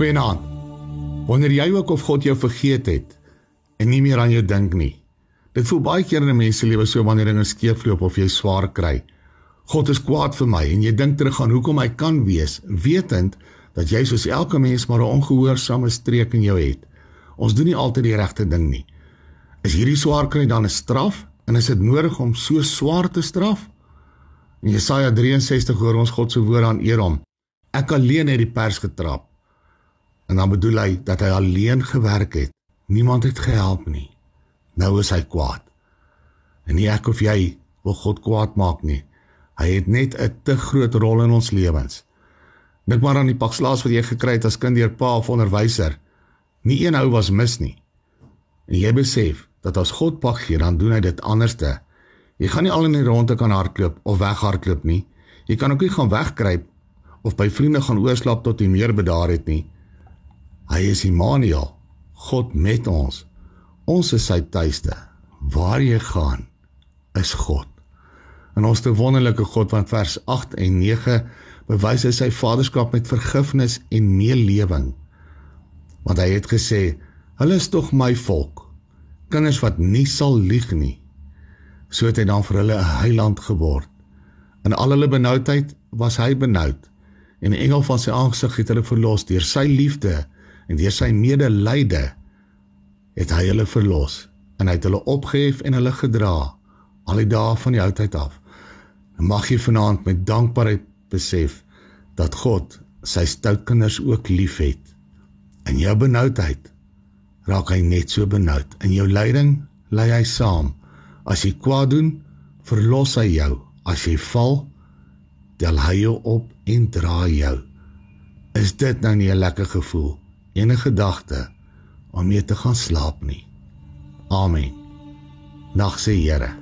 Goeienaand. Wanneer jy ook of God jou vergeet het en nie meer aan jou dink nie. Dit voel baie keer in 'n mens se lewe so wanneer dinge skeefloop of jy swaar kry. God is kwaad vir my en jy dink terug aan hoekom hy kan wees, wetend dat jy soos elke mens maar 'n ongehoorsame streek in jou het. Ons doen nie altyd die regte ding nie. Is hierdie swaar kry dan 'n straf en is dit nodig om so swaar te straf? In Jesaja 63 hoor ons God se woord aan Erom. Ek alleen het die pers getrap. En dan bedoel hy dat hy alleen gewerk het. Niemand het gehelp nie. Nou is hy kwaad. En nie ek of jy wil God kwaad maak nie. Hy het net 'n te groot rol in ons lewens. Dink maar aan die pak slaas wat jy gekry het as kind deur pa of onderwyser. Nie een ou was mis nie. En jy besef dat as God pak gee, dan doen hy dit anderste. Jy gaan nie al in die ronde kan hardloop of weghardloop nie. Jy kan ook nie gaan wegkruip of by vriende gaan oorslaap tot jy meer bedaar het nie. Hy is Immanuel, God met ons. Ons is sy tuiste. Waar jy gaan, is God. En ons te wonderlike God van vers 8 en 9 bewys hy sy vaderskap met vergifnis en meelewing. Want hy het gesê, hulle is tog my volk, kinders wat nie sal lieg nie. So het hy dan vir hulle 'n heiland geword. In al hulle benoudheid was hy benoud en 'n engel van sy aangesig het hulle verlos deur sy liefde en deur sy medelyde het hy hulle verlos en hy het hulle opgehef en hulle gedra al die dae van die oudheid af. En mag jy vanaand met dankbaarheid besef dat God sy stout kinders ook liefhet. In jou benoudheid raak hy net so benoud. In jou lyding lê hy saam. As jy kwaad doen, verlos hy jou. As jy val, tel hy jou op en dra jou. Is dit nou nie 'n lekker gevoel? Enige gedagte om mee te gaan slaap nie. Amen. Nag se Here.